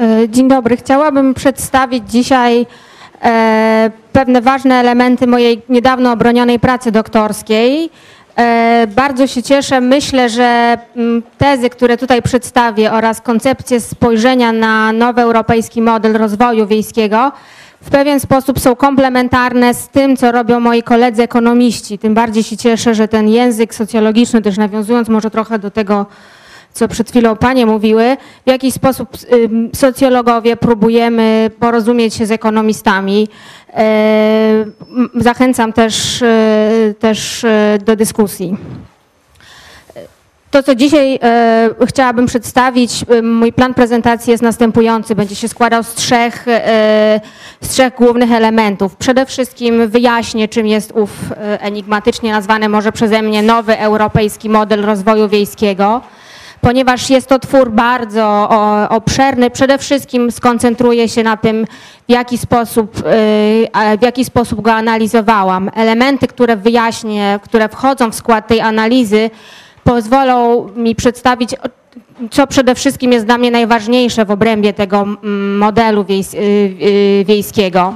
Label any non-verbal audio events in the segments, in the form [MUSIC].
E, dzień dobry. Chciałabym przedstawić dzisiaj e, pewne ważne elementy mojej niedawno obronionej pracy doktorskiej. E, bardzo się cieszę. Myślę, że m, tezy, które tutaj przedstawię oraz koncepcje spojrzenia na nowy europejski model rozwoju wiejskiego w pewien sposób są komplementarne z tym, co robią moi koledzy ekonomiści. Tym bardziej się cieszę, że ten język socjologiczny, też nawiązując może trochę do tego, co przed chwilą panie mówiły, w jaki sposób socjologowie próbujemy porozumieć się z ekonomistami. E, Zachęcam też, e, też e, do dyskusji. To, co dzisiaj e, chciałabym przedstawić, e, mój plan prezentacji jest następujący. Będzie się składał z trzech, e, z trzech głównych elementów. Przede wszystkim wyjaśnię, czym jest ów e, enigmatycznie nazwany może przeze mnie nowy europejski model rozwoju wiejskiego. Ponieważ jest to twór bardzo obszerny, przede wszystkim skoncentruję się na tym, w jaki sposób, a w jaki sposób go analizowałam. Elementy, które wyjaśnię, które wchodzą w skład tej analizy, pozwolą mi przedstawić, co przede wszystkim jest dla mnie najważniejsze w obrębie tego modelu y, y, wiejskiego.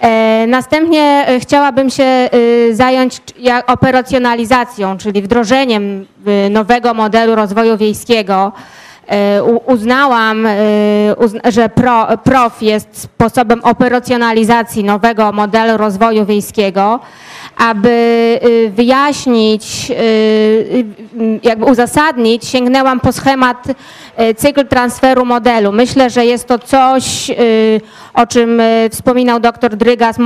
E, Następnie e, chciałabym się e, zająć operacjonalizacją, czyli wdrożeniem nowego modelu rozwoju wiejskiego. E, Uznałam, uzn- że pro, PROF jest sposobem operacjonalizacji nowego modelu rozwoju wiejskiego, aby e, wyjaśnić, e, e, jakby uzasadnić, sięgnęłam po schemat cykl transferu modelu. Myślę, że jest to coś, o czym wspominał dr Drygas,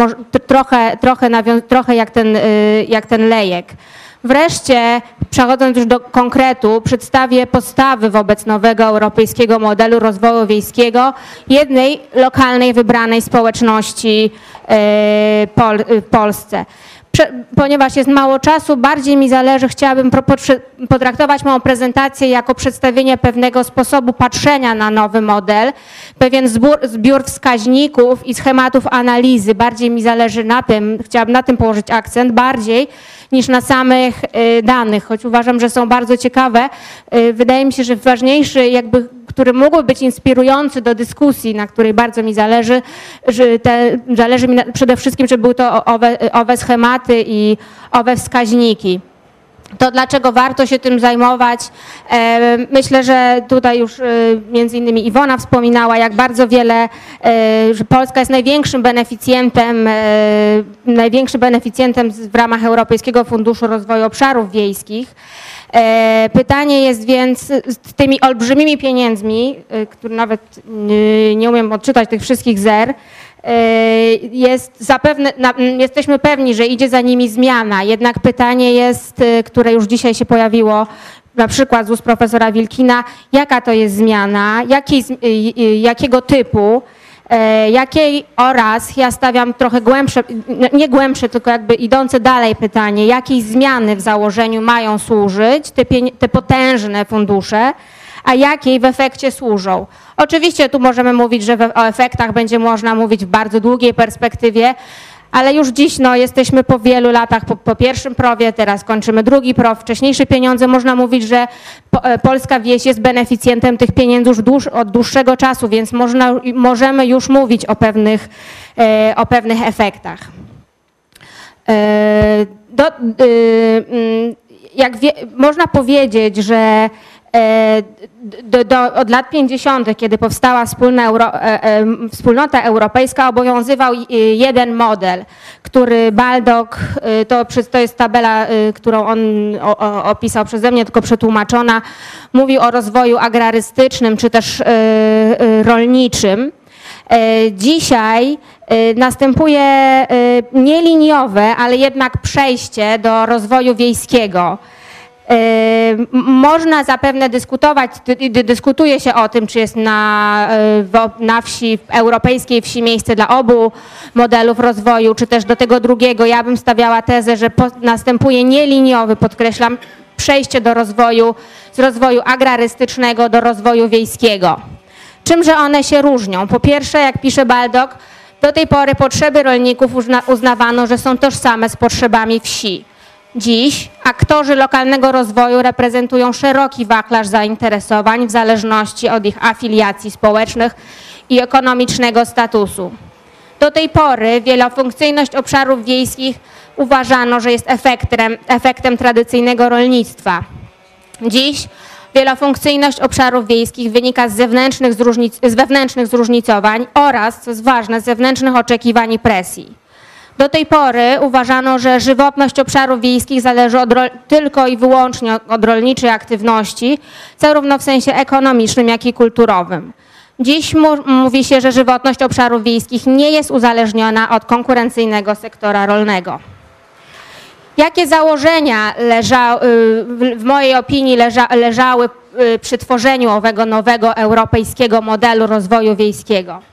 trochę, trochę, trochę jak, ten, jak ten lejek. Wreszcie, przechodząc już do konkretu, przedstawię podstawy wobec nowego europejskiego modelu rozwoju wiejskiego jednej lokalnej, wybranej społeczności w Polsce. Ponieważ jest mało czasu, bardziej mi zależy, chciałabym potraktować moją prezentację jako przedstawienie pewnego sposobu patrzenia na nowy model, pewien zbór, zbiór wskaźników i schematów analizy. Bardziej mi zależy na tym, chciałabym na tym położyć akcent, bardziej niż na samych y, danych, choć uważam, że są bardzo ciekawe. Y, Wydaje mi się, że ważniejszy, jakby, który mógłby być inspirujący do dyskusji, na której bardzo mi zależy, że te, zależy mi przede wszystkim, żeby były to owe, owe schematy i owe wskaźniki. To dlaczego warto się tym zajmować? E, Myślę, że tutaj już e, między innymi Iwona wspominała, jak bardzo wiele, e, że Polska jest największym beneficjentem, największym beneficjentem w ramach Europejskiego Funduszu Rozwoju Obszarów Wiejskich. Pytanie jest więc z tymi olbrzymimi pieniędzmi, które nawet nie umiem odczytać tych wszystkich zer, jest zapewne, jesteśmy pewni, że idzie za nimi zmiana. Jednak pytanie jest, e, które już dzisiaj się pojawiło, na przykład z ust profesora Wilkina, jaka to jest zmiana, y, y, jakiego typu, e, jakiej oraz ja stawiam trochę głębsze, nie głębsze, tylko jakby idące dalej pytanie, jakiej zmiany w założeniu mają służyć te, te potężne fundusze, a jakiej w efekcie służą. Oczywiście tu możemy mówić, że o efektach będzie można mówić w bardzo długiej perspektywie, ale już dziś no, jesteśmy po wielu latach, po, po pierwszym prowie, teraz kończymy drugi prow, wcześniejsze pieniądze. Można mówić, że po, e, polska wieś jest beneficjentem tych pieniędzy już dłuż, od dłuższego czasu, więc można, możemy już mówić o pewnych, e, o pewnych efektach. E, Do, y, mm, jak wie, można powiedzieć, że e, do, do, od lat 50., kiedy powstała Euro, e, e, wspólnota europejska, obowiązywał jeden model, który Baldock, to, to jest tabela, którą on opisał przeze mnie, tylko przetłumaczona, mówi o rozwoju agrarystycznym czy też rolniczym. E, Dzisiaj e, następuje e, nieliniowe, ale jednak przejście do rozwoju wiejskiego. Można zapewne dyskutować, dy- dy- dyskutuje się o tym, czy jest na, e, na wsi, w europejskiej wsi miejsce dla obu modelów rozwoju, czy też do tego drugiego. Ja bym stawiała tezę, że następuje nieliniowy, podkreślam, przejście do rozwoju, z rozwoju agrarystycznego do rozwoju wiejskiego. Czymże one się różnią? Po pierwsze, jak pisze Baldock, do tej pory potrzeby rolników uzna, uznawano, że są tożsame z potrzebami wsi. Dziś aktorzy lokalnego rozwoju reprezentują szeroki wachlarz zainteresowań w zależności od ich afiliacji społecznych i ekonomicznego statusu. Do tej pory wielofunkcyjność obszarów wiejskich uważano, że jest efektem, efektem tradycyjnego rolnictwa. Dziś wielofunkcyjność obszarów wiejskich wynika z, zewnętrznych zróżnic, z wewnętrznych zróżnicowań oraz, co jest ważne, z zewnętrznych oczekiwań i presji. Do tej pory uważano, że żywotność obszarów wiejskich zależy od, tylko i wyłącznie od, rolniczej aktywności, zarówno w sensie ekonomicznym, jak i kulturowym. Dziś mówi się, że żywotność obszarów wiejskich nie jest uzależniona od konkurencyjnego sektora rolnego. Jakie założenia leża, y, w mojej opinii leża, leżały y, przy tworzeniu owego nowego europejskiego modelu rozwoju wiejskiego?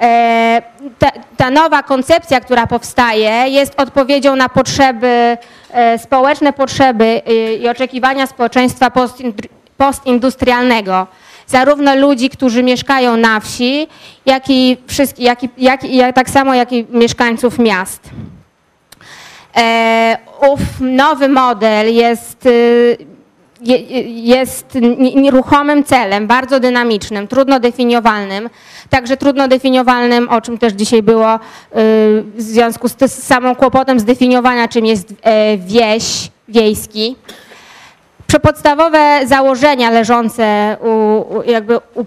E, ta, ta, nowa koncepcja, która powstaje, jest odpowiedzią na potrzeby, e, społeczne potrzeby y, i oczekiwania społeczeństwa postindustrialnego zarówno ludzi, którzy mieszkają na wsi, jak i, jak i, jak i tak samo jak i mieszkańców miast. E, ów nowy model jest, y, jest nieruchomym celem, bardzo dynamicznym, trudno definiowalnym, także trudno definiowalnym, o czym też dzisiaj było y, w związku z, z samą kłopotem zdefiniowania, czym jest e, wieś, wiejski. Przepodstawowe założenia leżące u, jakby u,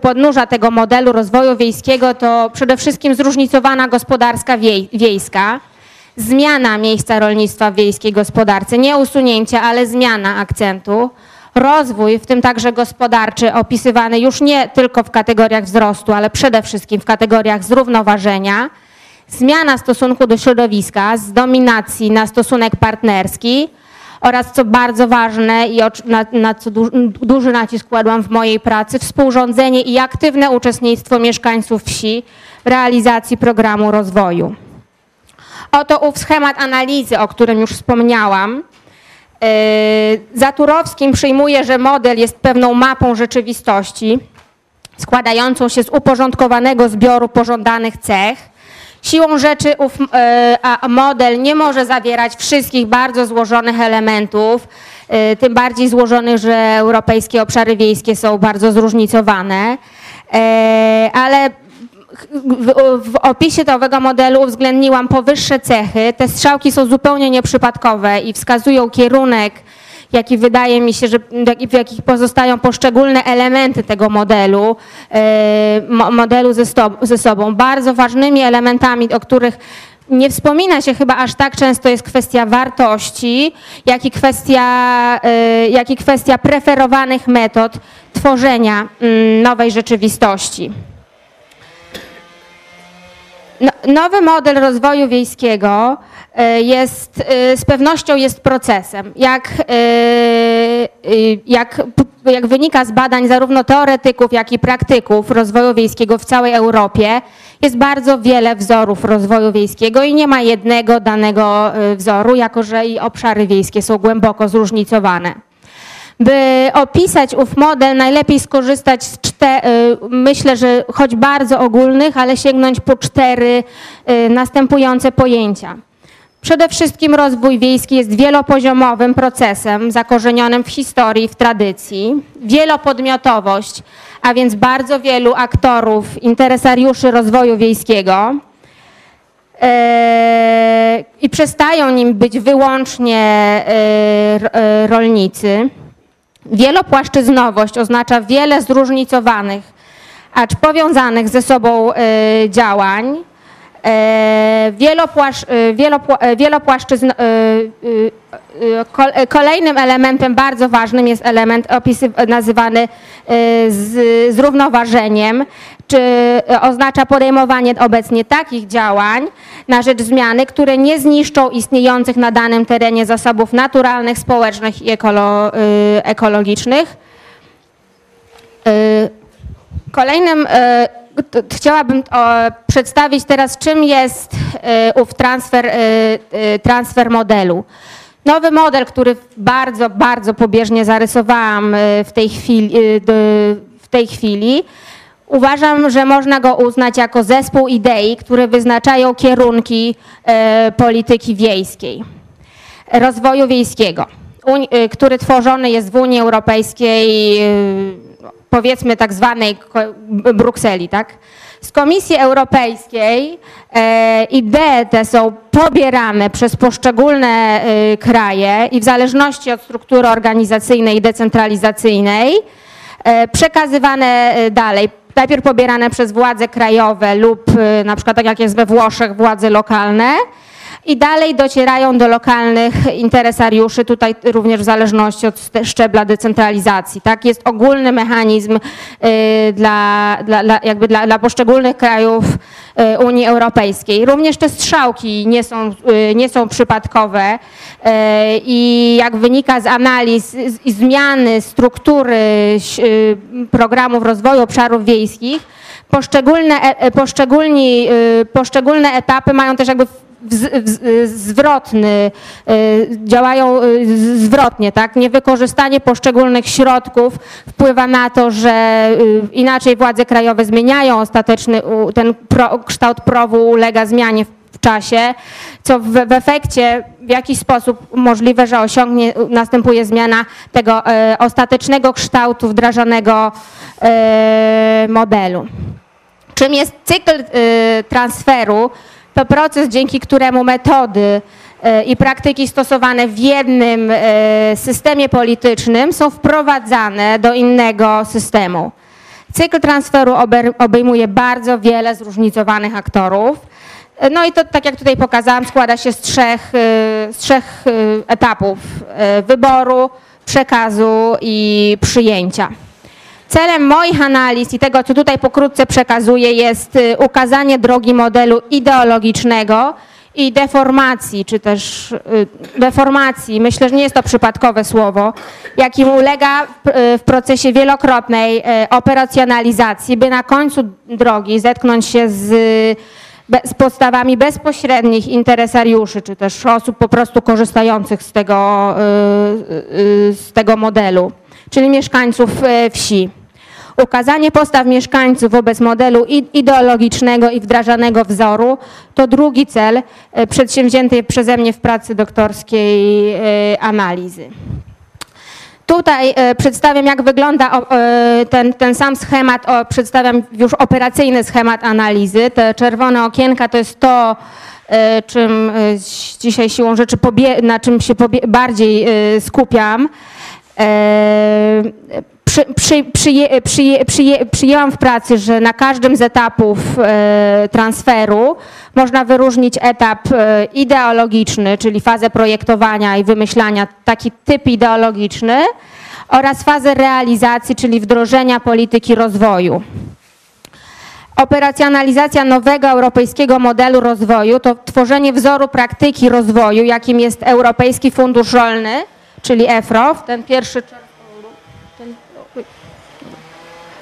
podnóża tego modelu rozwoju wiejskiego to przede wszystkim zróżnicowana gospodarska wiej, wiejska, zmiana miejsca rolnictwa w wiejskiej gospodarce, nie usunięcie, ale zmiana akcentu, rozwój, w tym także gospodarczy, opisywany już nie tylko w kategoriach wzrostu, ale przede wszystkim w kategoriach zrównoważenia, zmiana stosunku do środowiska z dominacji na stosunek partnerski, oraz co bardzo ważne i na, na co du, duży nacisk kładłam w mojej pracy, współrządzenie i aktywne uczestnictwo mieszkańców wsi w realizacji programu rozwoju. Oto ów schemat analizy, o którym już wspomniałam. Yy, Zaturowskim przyjmuje, że model jest pewną mapą rzeczywistości składającą się z uporządkowanego zbioru pożądanych cech, Siłą rzeczy ów e, model nie może zawierać wszystkich bardzo złożonych elementów, e, tym bardziej złożonych, że europejskie obszary wiejskie są bardzo zróżnicowane, ale w, opisie owego modelu uwzględniłam powyższe cechy. Te strzałki są zupełnie nieprzypadkowe i wskazują kierunek jaki wydaje mi się, że w jakich pozostają poszczególne elementy tego modelu, e, modelu ze, ze sobą. Bardzo ważnymi elementami, o których nie wspomina się chyba aż tak często jest kwestia wartości, jak i kwestia, e, jak i kwestia preferowanych metod tworzenia mm, nowej rzeczywistości. No, nowy model rozwoju wiejskiego e, jest, e, z pewnością jest procesem. Jak, e, jak, jak wynika z badań zarówno teoretyków, jak i praktyków rozwoju wiejskiego w całej Europie, jest bardzo wiele wzorów rozwoju wiejskiego i nie ma jednego danego wzoru, jako że i obszary wiejskie są głęboko zróżnicowane. By opisać ów model, najlepiej skorzystać z cztery, myślę, że choć bardzo ogólnych, ale sięgnąć po cztery y, następujące pojęcia. Przede wszystkim rozwój wiejski jest wielopoziomowym procesem zakorzenionym w historii, w tradycji. Wielopodmiotowość, a więc bardzo wielu aktorów, interesariuszy rozwoju wiejskiego. Y, I przestają nim być wyłącznie y, rolnicy. Wielopłaszczyznowość oznacza wiele zróżnicowanych, acz powiązanych ze sobą e, działań. E, wielopłasz, e, wielopła, wielopłaszczyzn, kolejnym elementem bardzo ważnym jest element opisy, nazywany z, zrównoważeniem, czy oznacza podejmowanie obecnie takich działań na rzecz zmiany, które nie zniszczą istniejących na danym terenie zasobów naturalnych, społecznych i ekolo, ekologicznych. Kolejnym chciałabym przedstawić teraz, czym jest ów transfer, transfer modelu. Nowy model, który bardzo, bardzo pobieżnie zarysowałam w tej chwili, w tej chwili Uważam, że można go uznać jako zespół idei, które wyznaczają kierunki polityki wiejskiej. rozwoju wiejskiego, y, który tworzony jest w Unii Europejskiej, y, powiedzmy tak zwanej Brukseli, tak? Z Komisji Europejskiej e, idee te są pobierane przez poszczególne e, kraje i w zależności od struktury organizacyjnej i decentralizacyjnej e, przekazywane dalej. Najpierw pobierane przez władze krajowe lub na przykład tak jak jest we Włoszech władze lokalne i dalej docierają do lokalnych interesariuszy, tutaj również w zależności od szczebla decentralizacji. Tak? Jest ogólny mechanizm y, dla, dla, dla, jakby dla, dla poszczególnych krajów y, Unii Europejskiej. Również te strzałki nie są, y, nie są przypadkowe i jak wynika z analiz i zmiany struktury programów rozwoju obszarów wiejskich, poszczególne, e- poszczególni, poszczególne etapy mają też jakby zwrotny, y, działają y, zwrotnie, tak? Niewykorzystanie poszczególnych środków wpływa na to, że y, inaczej władze krajowe zmieniają ostateczny, ten pro, kształt prowu ulega zmianie w czasie, co w, w efekcie w jakiś sposób możliwe, że osiągnie, następuje zmiana tego e, ostatecznego kształtu wdrażanego e, modelu. Czym jest cykl y, transferu? To proces, dzięki któremu metody y, i praktyki stosowane w jednym y, systemie politycznym są wprowadzane do innego systemu. Cykl transferu obejmuje bardzo wiele zróżnicowanych aktorów. Y, No i to, tak jak tutaj pokazałam, składa się z trzech, z trzech etapów wyboru, przekazu i przyjęcia. Celem moich analiz i tego, co tutaj pokrótce przekazuję, jest y, ukazanie drogi modelu ideologicznego i deformacji, czy też y, deformacji, myślę, że nie jest to przypadkowe słowo, jakim ulega w- y, procesie wielokrotnej operacjonalizacji, by na końcu drogi zetknąć się z, z podstawami bezpośrednich interesariuszy, czy też osób po prostu korzystających z tego, z tego modelu, czyli mieszkańców y, wsi. Ukazanie postaw mieszkańców wobec modelu ideologicznego i wdrażanego wzoru to drugi cel e, przedsięwziętej przeze mnie w pracy doktorskiej e, analizy. Tutaj e, przedstawiam, jak wygląda e, ten, ten sam schemat, przedstawiam już operacyjny schemat analizy. Te czerwone okienka to jest to, e, czym e, dzisiaj siłą rzeczy na czym się bardziej e, skupiam. E, Przy, przy, przyję, przyję, przyję, przyjęłam w pracy, że na każdym z etapów e, transferu można wyróżnić etap e, ideologiczny, czyli fazę projektowania i wymyślania, taki typ ideologiczny, oraz fazę realizacji, czyli wdrożenia polityki rozwoju. Operacjonalizacja nowego europejskiego modelu rozwoju to tworzenie wzoru praktyki rozwoju, jakim jest Europejski Fundusz Rolny, czyli EFROF, ten pierwszy ten,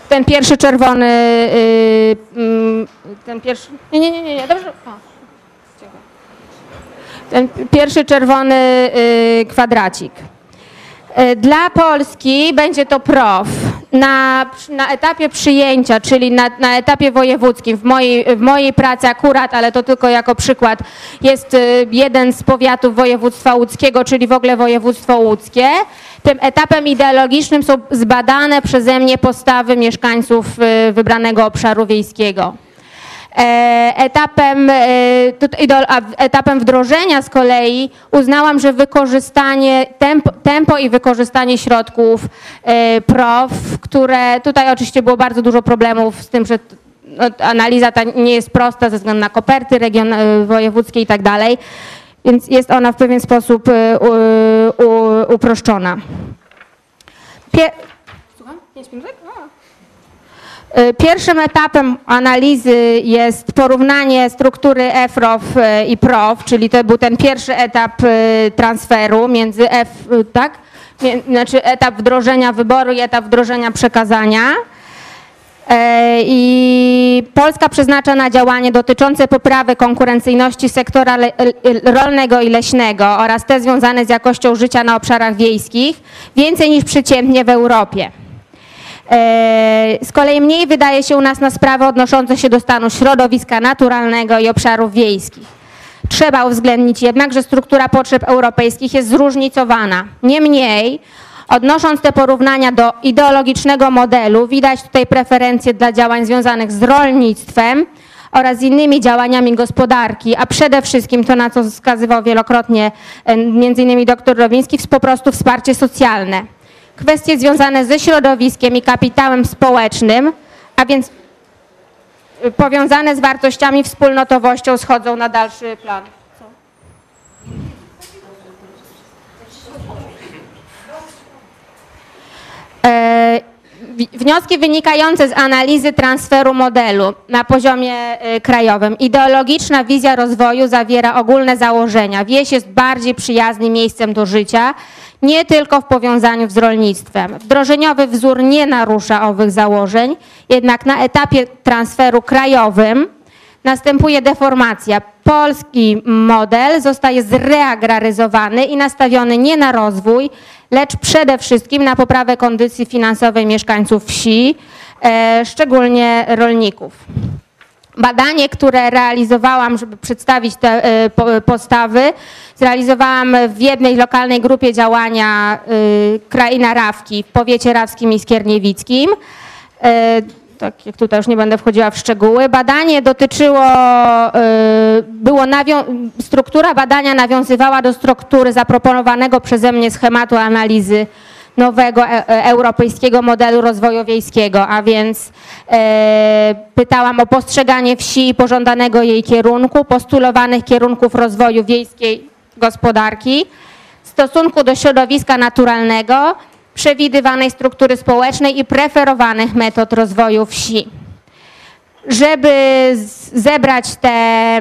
ten pierwszy czerwony, y, mm, ten pierwszy, nie, nie, nie, nie, dobrze, ten pierwszy czerwony y, kwadracik. Y, Dla Polski będzie to PROW. Na, na etapie przyjęcia, czyli na, na etapie wojewódzkim, w mojej, w mojej pracy akurat, ale to tylko jako przykład, jest y, jeden z powiatów województwa łódzkiego, czyli w ogóle województwo łódzkie. Tym etapem ideologicznym są zbadane przeze mnie postawy mieszkańców y, wybranego obszaru wiejskiego. E, Etapem, e, etapem wdrożenia z kolei uznałam, że wykorzystanie, tempo, tempo i wykorzystanie środków e, PROW, które tutaj oczywiście było bardzo dużo problemów z tym, że no, analiza ta nie jest prosta ze względu na koperty region, wojewódzkie i tak dalej, więc jest ona w pewien sposób uproszczona. Pie... Słucham? Pięć minutek? Y, Pierwszym etapem analizy jest porównanie struktury EFROW i PROW, czyli to był ten pierwszy etap y, transferu między F, y, tak? Znaczy etap wdrożenia wyboru i etap wdrożenia przekazania. E, I Polska przeznacza na działanie dotyczące poprawy konkurencyjności sektora rolnego i leśnego oraz te związane z jakością życia na obszarach wiejskich więcej niż przeciętnie w Europie. E, Z kolei mniej wydaje się u nas na sprawy odnoszące się do stanu środowiska naturalnego i obszarów wiejskich. Trzeba uwzględnić jednak, że struktura potrzeb europejskich jest zróżnicowana. Niemniej, odnosząc te porównania do ideologicznego modelu, widać tutaj preferencje dla działań związanych z rolnictwem oraz innymi działaniami gospodarki, a przede wszystkim to, na co wskazywał wielokrotnie m.in. dr Rowiński, po prostu wsparcie socjalne. Kwestie związane ze środowiskiem i kapitałem społecznym, a więc powiązane z wartościami wspólnotowością schodzą na dalszy plan. E, wnioski wynikające z analizy transferu modelu na poziomie e, krajowym. Ideologiczna wizja rozwoju zawiera ogólne założenia. Wieś jest bardziej przyjaznym miejscem do życia, nie tylko w powiązaniu z rolnictwem. Wdrożeniowy wzór nie narusza owych założeń, jednak na etapie transferu krajowym następuje deformacja. Polski model zostaje zreagraryzowany i nastawiony nie na rozwój, lecz przede wszystkim na poprawę kondycji finansowej mieszkańców wsi, e, szczególnie rolników. Badanie, które realizowałam, żeby przedstawić te e, postawy, zrealizowałam w jednej lokalnej grupie działania e, Kraina Rawki w powiecie rawskim i skierniewickim. Tak jak tutaj już nie będę wchodziła w szczegóły. Badanie dotyczyło, było struktura badania nawiązywała do struktury zaproponowanego przeze mnie schematu analizy nowego e, e, europejskiego modelu rozwoju wiejskiego, a więc e, pytałam o postrzeganie wsi i pożądanego jej kierunku, postulowanych kierunków rozwoju wiejskiej gospodarki, stosunku do środowiska naturalnego, przewidywanej struktury społecznej i preferowanych metod rozwoju wsi. Żeby zebrać te,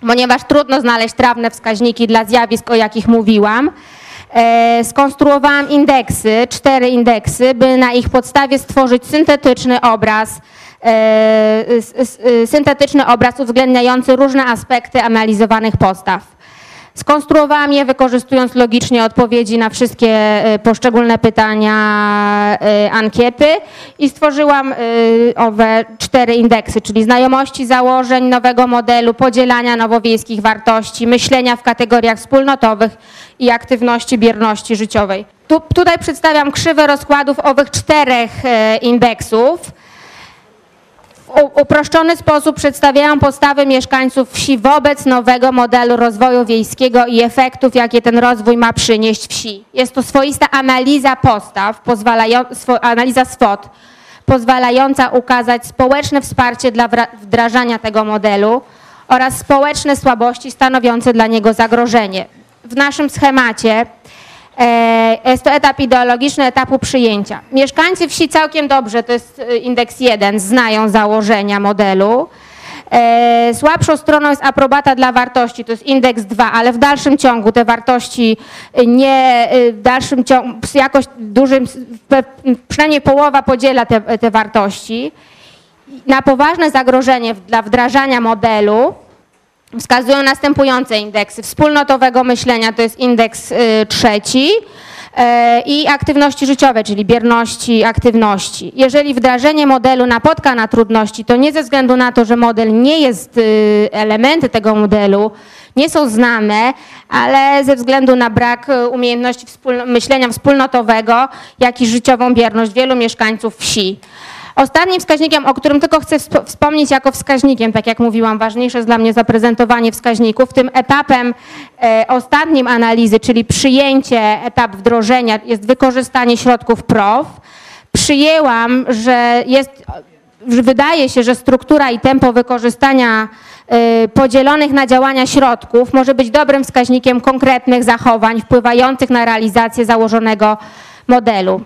ponieważ trudno znaleźć trawne wskaźniki dla zjawisk, o jakich mówiłam, E, skonstruowałam indeksy, cztery indeksy, by na ich podstawie stworzyć syntetyczny obraz, e, syntetyczny obraz uwzględniający różne aspekty analizowanych postaw. Skonstruowałam je wykorzystując logicznie odpowiedzi na wszystkie e, poszczególne pytania e, ankiety i stworzyłam e, owe cztery indeksy, czyli znajomości założeń nowego modelu, podzielania nowowiejskich wartości, myślenia w kategoriach wspólnotowych i aktywności bierności życiowej. Tu, tutaj przedstawiam krzywę rozkładów owych czterech indeksów w uproszczony sposób przedstawiają postawy mieszkańców wsi wobec nowego modelu rozwoju wiejskiego i efektów, jakie ten rozwój ma przynieść wsi. Jest to swoista analiza postaw, analiza SWOT, pozwalająca ukazać społeczne wsparcie dla wdrażania tego modelu oraz społeczne słabości stanowiące dla niego zagrożenie. W naszym schemacie jest to etap ideologiczny etapu przyjęcia. Mieszkańcy wsi całkiem dobrze, to jest e, indeks 1, znają założenia modelu. E, słabszą stroną jest aprobata dla wartości, to jest indeks 2, ale w dalszym ciągu te wartości nie, w dalszym ciągu, jakoś dużym, przynajmniej połowa podziela te, te wartości. Na poważne zagrożenie dla wdrażania modelu wskazują następujące indeksy. Wspólnotowego myślenia to jest indeks y, trzeci y, i aktywności życiowe, czyli bierności aktywności. Jeżeli wdrażanie modelu napotka na trudności, to nie ze względu na to, że model nie jest, y, elementy tego modelu nie są znane, ale ze względu na brak umiejętności myślenia wspólnotowego, jak i życiową bierność wielu mieszkańców wsi. Ostatnim wskaźnikiem, o którym tylko chcę wspomnieć jako wskaźnikiem, tak jak mówiłam, ważniejsze jest dla mnie zaprezentowanie wskaźników. Tym etapem e, ostatnim analizy, czyli przyjęcie, etap wdrożenia, jest wykorzystanie środków PROW. Przyjęłam, że jest, wydaje się, że struktura i tempo wykorzystania e, podzielonych na działania środków może być dobrym wskaźnikiem konkretnych zachowań wpływających na realizację założonego modelu.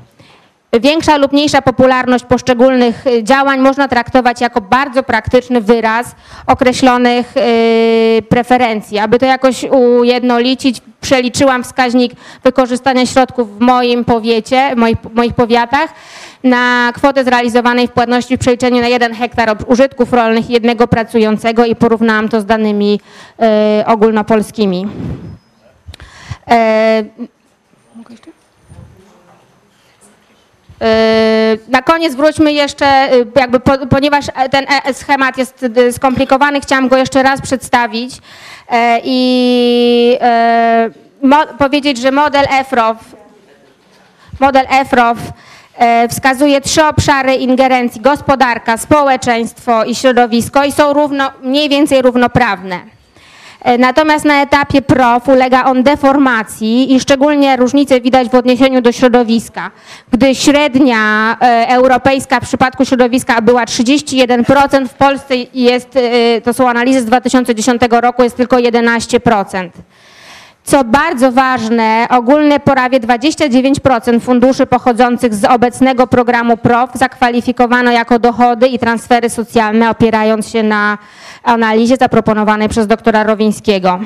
Większa lub mniejsza popularność poszczególnych y, działań można traktować jako bardzo praktyczny wyraz określonych y, preferencji. Aby to jakoś ujednolicić, przeliczyłam wskaźnik wykorzystania środków w moim powiecie, moich, moich powiatach na kwotę zrealizowanej w płatności w przeliczeniu na jeden hektar użytków rolnych jednego pracującego i porównałam to z danymi y, ogólnopolskimi. E, Na koniec wróćmy jeszcze, jakby po, ponieważ ten schemat jest skomplikowany, chciałam go jeszcze raz przedstawić i powiedzieć, że model EFROW, model EFROW wskazuje trzy obszary ingerencji, gospodarka, społeczeństwo i środowisko i są równo, mniej więcej równoprawne. E, natomiast na etapie PROF ulega on deformacji i szczególnie różnice widać w odniesieniu do środowiska, gdy średnia e, europejska w przypadku środowiska była 31%, w Polsce jest, e, to są analizy z 2010 roku, jest tylko 11%. Co bardzo ważne, ogólnie prawie 29% funduszy pochodzących z obecnego programu PROF zakwalifikowano jako dochody i transfery socjalne, opierając się na analizie zaproponowanej przez doktora Rowińskiego.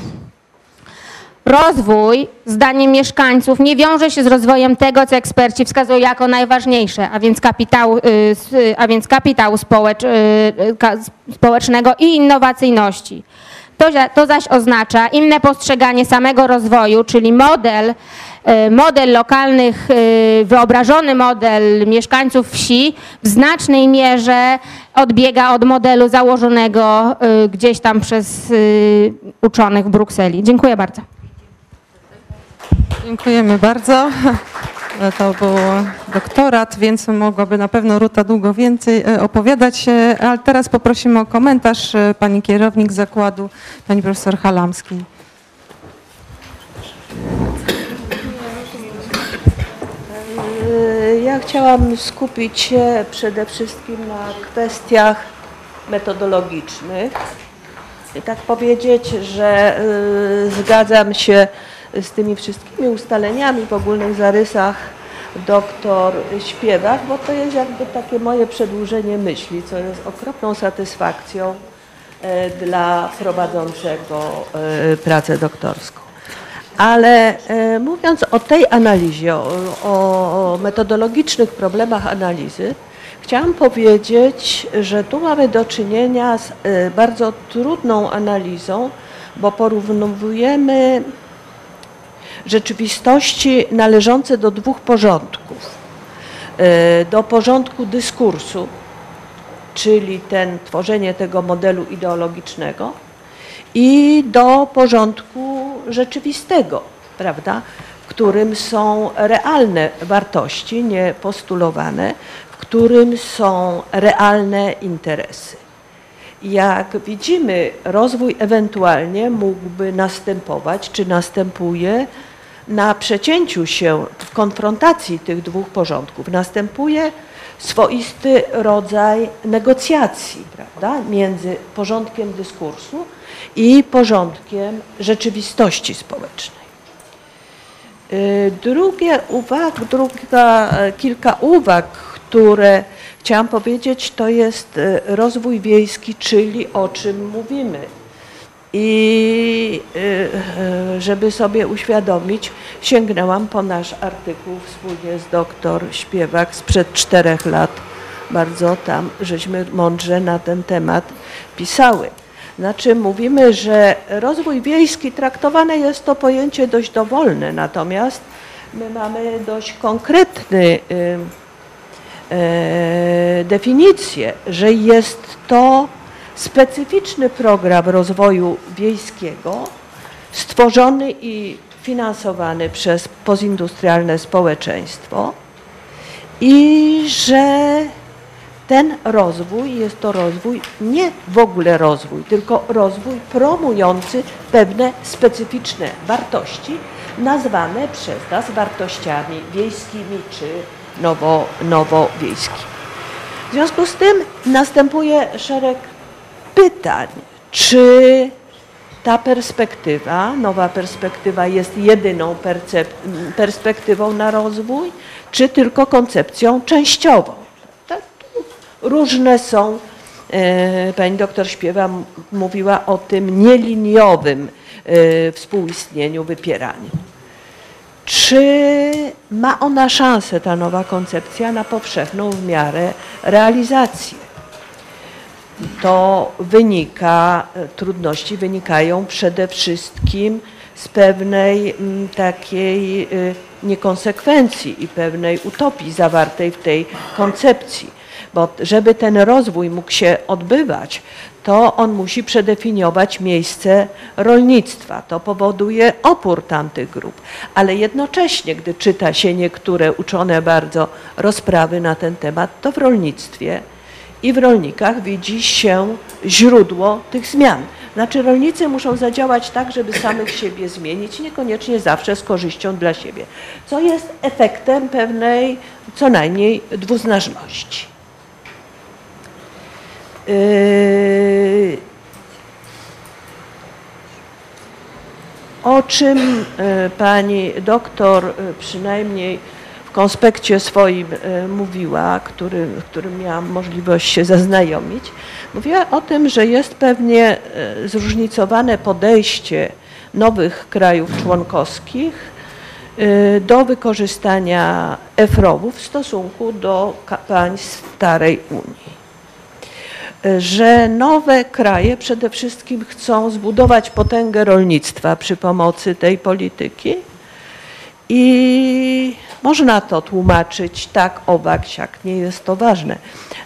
Rozwój, zdaniem mieszkańców, nie wiąże się z rozwojem tego, co eksperci wskazują jako najważniejsze, a więc kapitału, y, a więc kapitału społecz, y, społecznego i innowacyjności. To, to zaś oznacza inne postrzeganie samego rozwoju, czyli model, e, model lokalnych, e, wyobrażony model mieszkańców wsi w znacznej mierze odbiega od modelu założonego e, gdzieś tam przez uczonych w Brukseli. Dziękuję bardzo. Dziękujemy bardzo. To był doktorat, więc mogłaby na pewno Ruta długo więcej e, opowiadać, e, ale teraz poprosimy o komentarz e, pani kierownik zakładu, pani profesor Halamski. Ja chciałam skupić się przede wszystkim na kwestiach metodologicznych i tak powiedzieć, że zgadzam się z tymi wszystkimi ustaleniami w ogólnych zarysach doktor Śpiewak, bo to jest jakby takie moje przedłużenie myśli, co jest okropną satysfakcją e, dla prowadzącego e, pracę doktorską. Ale e, mówiąc o tej analizie, o, o metodologicznych problemach analizy, chciałam powiedzieć, że tu mamy do czynienia z bardzo trudną analizą, bo porównujemy rzeczywistości należące do dwóch porządków. E, do porządku dyskursu, czyli ten, tworzenie tego modelu ideologicznego i do porządku rzeczywistego, prawda, w którym są realne wartości, nie postulowane, w którym są realne interesy. Jak widzimy, rozwój ewentualnie mógłby następować, czy następuje na przecięciu się, w konfrontacji tych dwóch porządków następuje swoisty rodzaj negocjacji prawda, między porządkiem dyskursu i porządkiem rzeczywistości społecznej. Y, drugie uwag, druga, kilka uwag, które chciałam powiedzieć, to jest y, rozwój wiejski, czyli o czym mówimy i y, y, żeby sobie uświadomić, sięgnęłam po nasz artykuł wspólnie z doktor Śpiewak sprzed czterech lat. Bardzo tam żeśmy mądrze na ten temat pisały. Znaczy mówimy, że rozwój wiejski traktowane jest to pojęcie dość dowolne, natomiast my mamy dość konkretny y, definicję, że jest to specyficzny program rozwoju wiejskiego stworzony i finansowany przez pozindustrialne społeczeństwo i że ten rozwój jest to rozwój, nie w ogóle rozwój, tylko rozwój promujący pewne specyficzne wartości, nazwane przez nas wartościami wiejskimi czy nowo, nowowiejskimi. W związku z tym następuje szereg pytań, czy ta perspektywa, nowa perspektywa jest jedyną perspektywą na rozwój, czy tylko koncepcją częściową. Tak? Różne są, e, pani doktor Śpiewa mówiła o tym nieliniowym e, współistnieniu, wypieraniu. Czy ma ona szansę, ta nowa koncepcja, na powszechną w miarę realizację? To wynika, trudności wynikają przede wszystkim z pewnej mm, takiej y, niekonsekwencji i pewnej utopii zawartej w tej koncepcji. Bo żeby ten rozwój mógł się odbywać, to on musi przedefiniować miejsce rolnictwa. To powoduje opór tamtych grup. Ale jednocześnie, gdy czyta się niektóre uczone bardzo rozprawy na ten temat, to w rolnictwie i w rolnikach widzi się źródło tych zmian. Znaczy rolnicy muszą zadziałać tak, żeby samych [COUGHS] siebie zmienić, niekoniecznie zawsze z korzyścią dla siebie, co jest efektem pewnej co najmniej dwuznaczności. Yy, o czym yy, pani doktor yy, przynajmniej konspekcie swoim mówiła, który, którym miałam możliwość się zaznajomić, mówiła o tym, że jest pewnie zróżnicowane podejście nowych krajów członkowskich do wykorzystania EFROW-ów w stosunku do państw starej Unii. Że nowe kraje przede wszystkim chcą zbudować potęgę rolnictwa przy pomocy tej polityki i można to tłumaczyć tak, owak, siak, nie jest to ważne.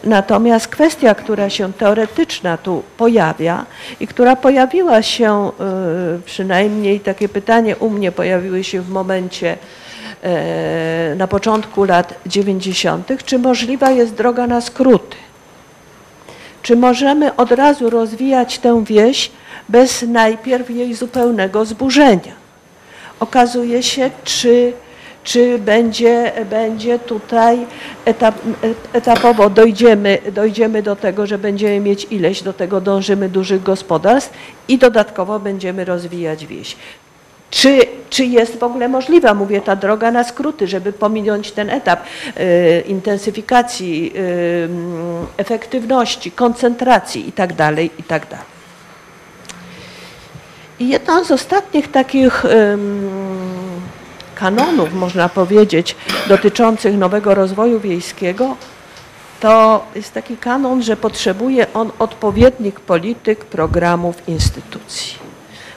Natomiast kwestia, która się teoretyczna tu pojawia i która pojawiła się, y, przynajmniej takie pytanie u mnie pojawiły się w momencie y, na początku lat 90., czy możliwa jest droga na skróty? Czy możemy od razu rozwijać tę wieś bez najpierw jej zupełnego zburzenia? Okazuje się, czy, czy będzie, będzie tutaj etap, etapowo dojdziemy, dojdziemy do tego, że będziemy mieć ileś, do tego dążymy dużych gospodarstw i dodatkowo będziemy rozwijać wieś. Czy, czy jest w ogóle możliwa, mówię, ta droga na skróty, żeby pominąć ten etap y, intensyfikacji, y, efektywności, koncentracji itd., tak itd. Tak I jedno z ostatnich takich kanonów, można powiedzieć, dotyczących nowego rozwoju wiejskiego, to jest taki kanon, że potrzebuje on odpowiednich polityk, programów, instytucji.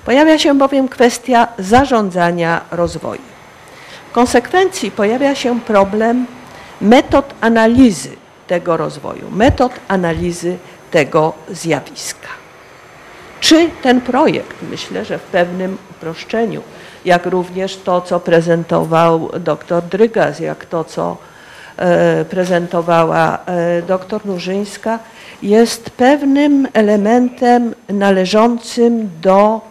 Pojawia się bowiem kwestia zarządzania rozwojem. W konsekwencji pojawia się problem metod analizy tego rozwoju, metod analizy tego zjawiska. Czy ten projekt, myślę, że w pewnym uproszczeniu, jak również to, co prezentował dr Drygas, jak to, co e, prezentowała e, dr Nurzyńska, jest pewnym elementem należącym do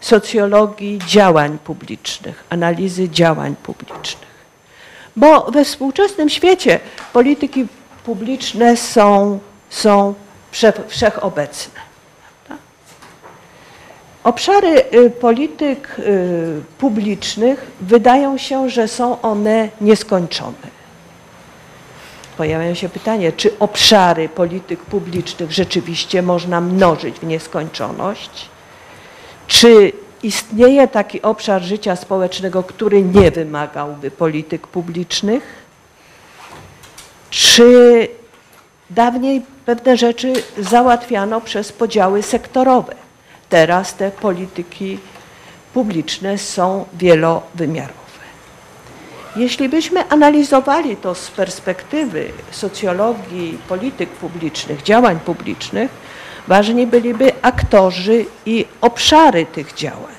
socjologii działań publicznych, analizy działań publicznych. Bo we współczesnym świecie polityki publiczne są, są wszechobecne. Obszary y, polityk y, publicznych wydają się, że są one nieskończone. Pojawia się pytanie, czy obszary polityk publicznych rzeczywiście można mnożyć w nieskończoność? Czy istnieje taki obszar życia społecznego, który nie wymagałby polityk publicznych? Czy dawniej pewne rzeczy załatwiano przez podziały sektorowe? Teraz te polityki publiczne są wielowymiarowe. Jeśli byśmy analizowali to z perspektywy socjologii polityk publicznych, działań publicznych, Ważni byliby aktorzy i obszary tych działań.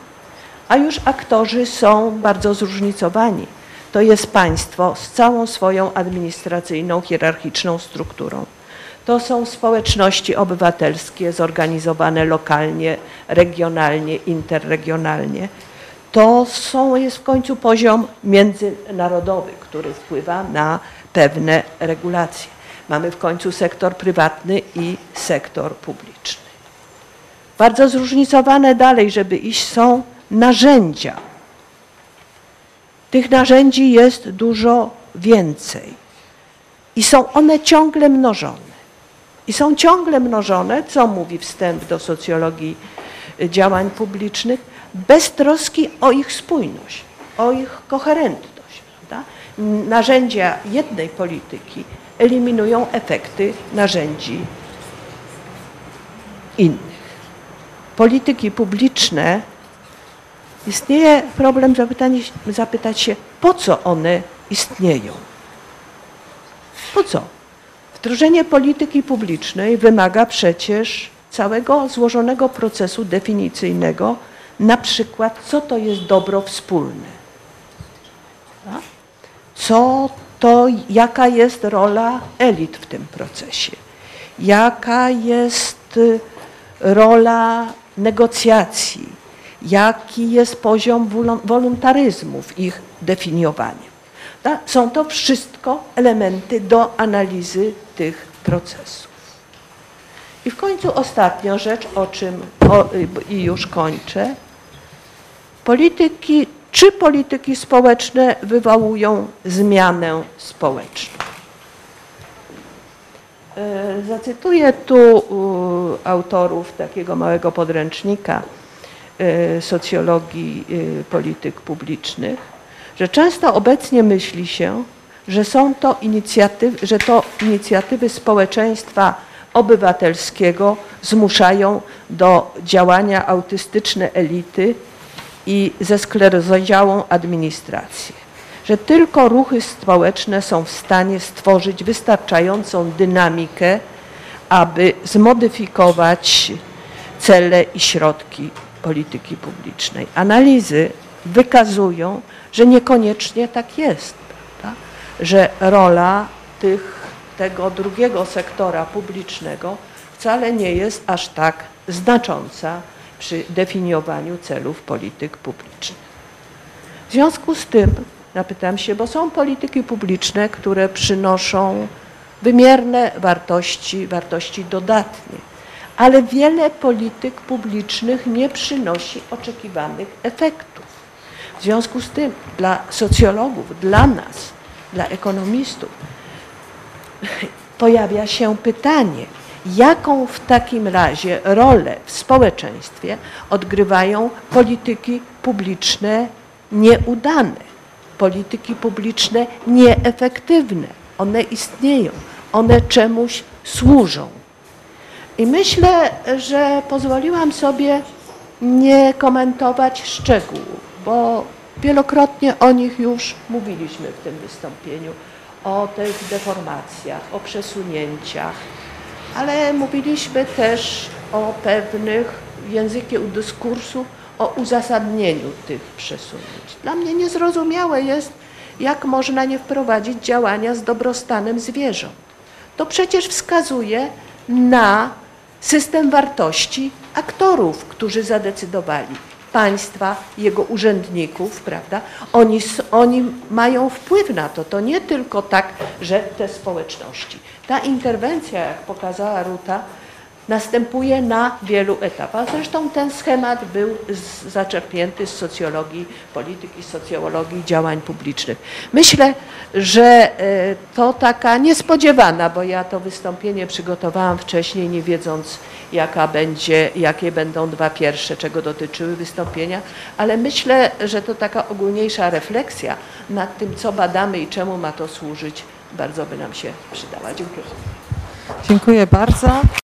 A już aktorzy są bardzo zróżnicowani. To jest państwo z całą swoją administracyjną, hierarchiczną strukturą. To są społeczności obywatelskie zorganizowane lokalnie, regionalnie, interregionalnie. To są, jest w końcu poziom międzynarodowy, który wpływa na pewne regulacje. Mamy w końcu sektor prywatny i sektor publiczny. Bardzo zróżnicowane dalej, żeby iść, są narzędzia. Tych narzędzi jest dużo więcej. I są one ciągle mnożone. I są ciągle mnożone, co mówi wstęp do socjologii działań publicznych, bez troski o ich spójność, o ich koherentność. Prawda? Narzędzia jednej polityki eliminują efekty narzędzi innych. Polityki publiczne istnieje problem zapytanie, zapytać się, po co one istnieją? Po co? Wdrożenie polityki publicznej wymaga przecież całego złożonego procesu definicyjnego, na przykład co to jest dobro wspólne. Tak? Co to, jaka jest rola elit w tym procesie, jaka jest y, rola negocjacji, jaki jest poziom wolontaryzmu w ich definiowaniu. Tak? Są to wszystko elementy do analizy tych procesów. I w końcu ostatnia rzecz, o czym o, i już kończę. Polityki, czy polityki społeczne wywołują zmianę społeczną? E, zacytuję tu autorów takiego małego podręcznika e, socjologii e, polityk publicznych, że często obecnie myśli się, że są to inicjatywy, że to inicjatywy społeczeństwa obywatelskiego zmuszają do działania autystyczne elity i zesklerozodziałą administrację. Że tylko ruchy społeczne są w stanie stworzyć wystarczającą dynamikę, aby zmodyfikować cele i środki polityki publicznej. Analizy wykazują, że niekoniecznie tak jest? Że rola tych, tego drugiego sektora publicznego wcale nie jest aż tak znacząca przy definiowaniu celów polityk publicznych. W związku z tym napytam się, bo są polityki publiczne, które przynoszą wymierne wartości, wartości dodatnie, ale wiele polityk publicznych nie przynosi oczekiwanych efektów. W związku z tym dla socjologów, dla nas, dla ekonomistów pojawia się pytanie, jaką w takim razie rolę w społeczeństwie odgrywają polityki publiczne nieudane, polityki publiczne nieefektywne. One istnieją, one czemuś służą. I myślę, że pozwoliłam sobie nie komentować szczegółów bo wielokrotnie o nich już mówiliśmy w tym wystąpieniu, o tych deformacjach, o przesunięciach, ale mówiliśmy też o pewnych w języku dyskursu, o uzasadnieniu tych przesunięć. Dla mnie niezrozumiałe jest, jak można nie wprowadzić działania z dobrostanem zwierząt. To przecież wskazuje na system wartości aktorów, którzy zadecydowali państwa, jego urzędników, prawda? Oni, oni mają wpływ na to. To nie tylko tak, że te społeczności. Ta interwencja, jak pokazała Ruta, następuje na wielu etapach. Zresztą ten schemat był zaczerpnięty z socjologii polityki, socjologii działań publicznych. Myślę, że e, to taka niespodziewana, bo ja to wystąpienie przygotowałam wcześniej, nie wiedząc, jaka będzie, jakie będą dwa pierwsze, czego dotyczyły wystąpienia, ale myślę, że to taka ogólniejsza refleksja nad tym, co badamy i czemu ma to służyć, bardzo by nam się przydała. Dziękuję. Dziękuję bardzo.